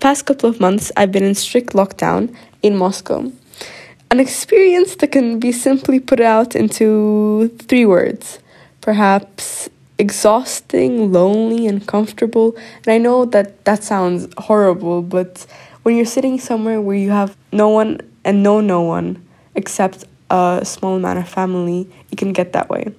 past couple of months, I've been in strict lockdown in Moscow. An experience that can be simply put out into three words perhaps exhausting, lonely, and comfortable. And I know that that sounds horrible, but when you're sitting somewhere where you have no one and know no one except a small amount of family, it can get that way.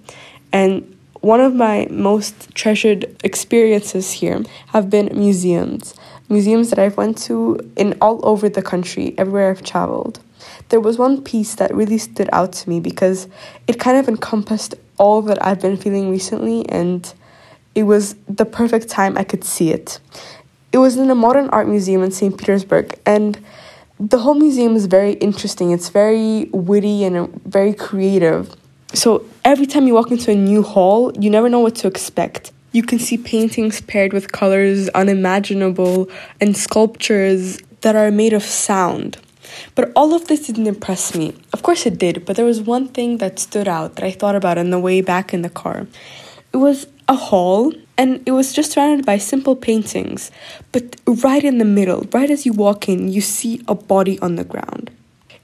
And one of my most treasured experiences here have been museums. Museums that I've went to in all over the country, everywhere I've traveled. There was one piece that really stood out to me because it kind of encompassed all that I've been feeling recently and it was the perfect time I could see it. It was in a modern art museum in St. Petersburg and the whole museum is very interesting. It's very witty and very creative. So every time you walk into a new hall, you never know what to expect. You can see paintings paired with colors unimaginable and sculptures that are made of sound. But all of this didn't impress me. Of course it did, but there was one thing that stood out that I thought about on the way back in the car. It was a hall and it was just surrounded by simple paintings, but right in the middle, right as you walk in, you see a body on the ground.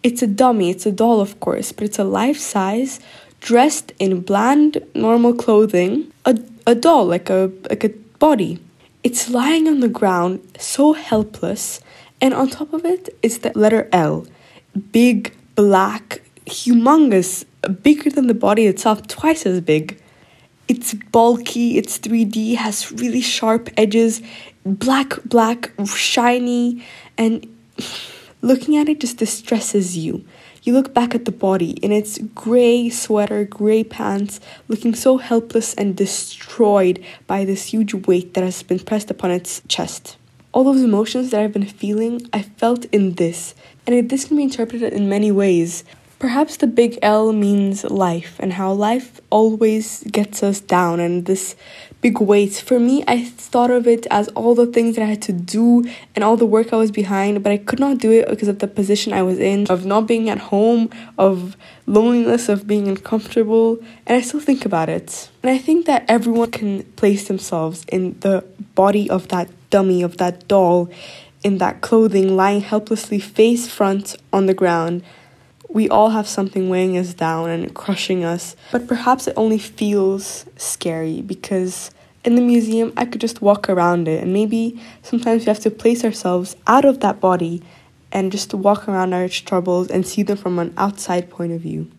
It's a dummy, it's a doll, of course, but it's a life size dressed in bland, normal clothing, a, a doll, like a, like a body. It's lying on the ground, so helpless, and on top of it is the letter L. Big, black, humongous, bigger than the body itself, twice as big. It's bulky, it's 3D, has really sharp edges, black, black, shiny, and looking at it just distresses you. You look back at the body in its grey sweater, grey pants, looking so helpless and destroyed by this huge weight that has been pressed upon its chest. All those emotions that I've been feeling, I felt in this, and this can be interpreted in many ways. Perhaps the big L means life and how life always gets us down and this big weight. For me, I thought of it as all the things that I had to do and all the work I was behind, but I could not do it because of the position I was in, of not being at home, of loneliness, of being uncomfortable, and I still think about it. And I think that everyone can place themselves in the body of that dummy, of that doll, in that clothing, lying helplessly face front on the ground. We all have something weighing us down and crushing us, but perhaps it only feels scary because in the museum I could just walk around it, and maybe sometimes we have to place ourselves out of that body and just walk around our troubles and see them from an outside point of view.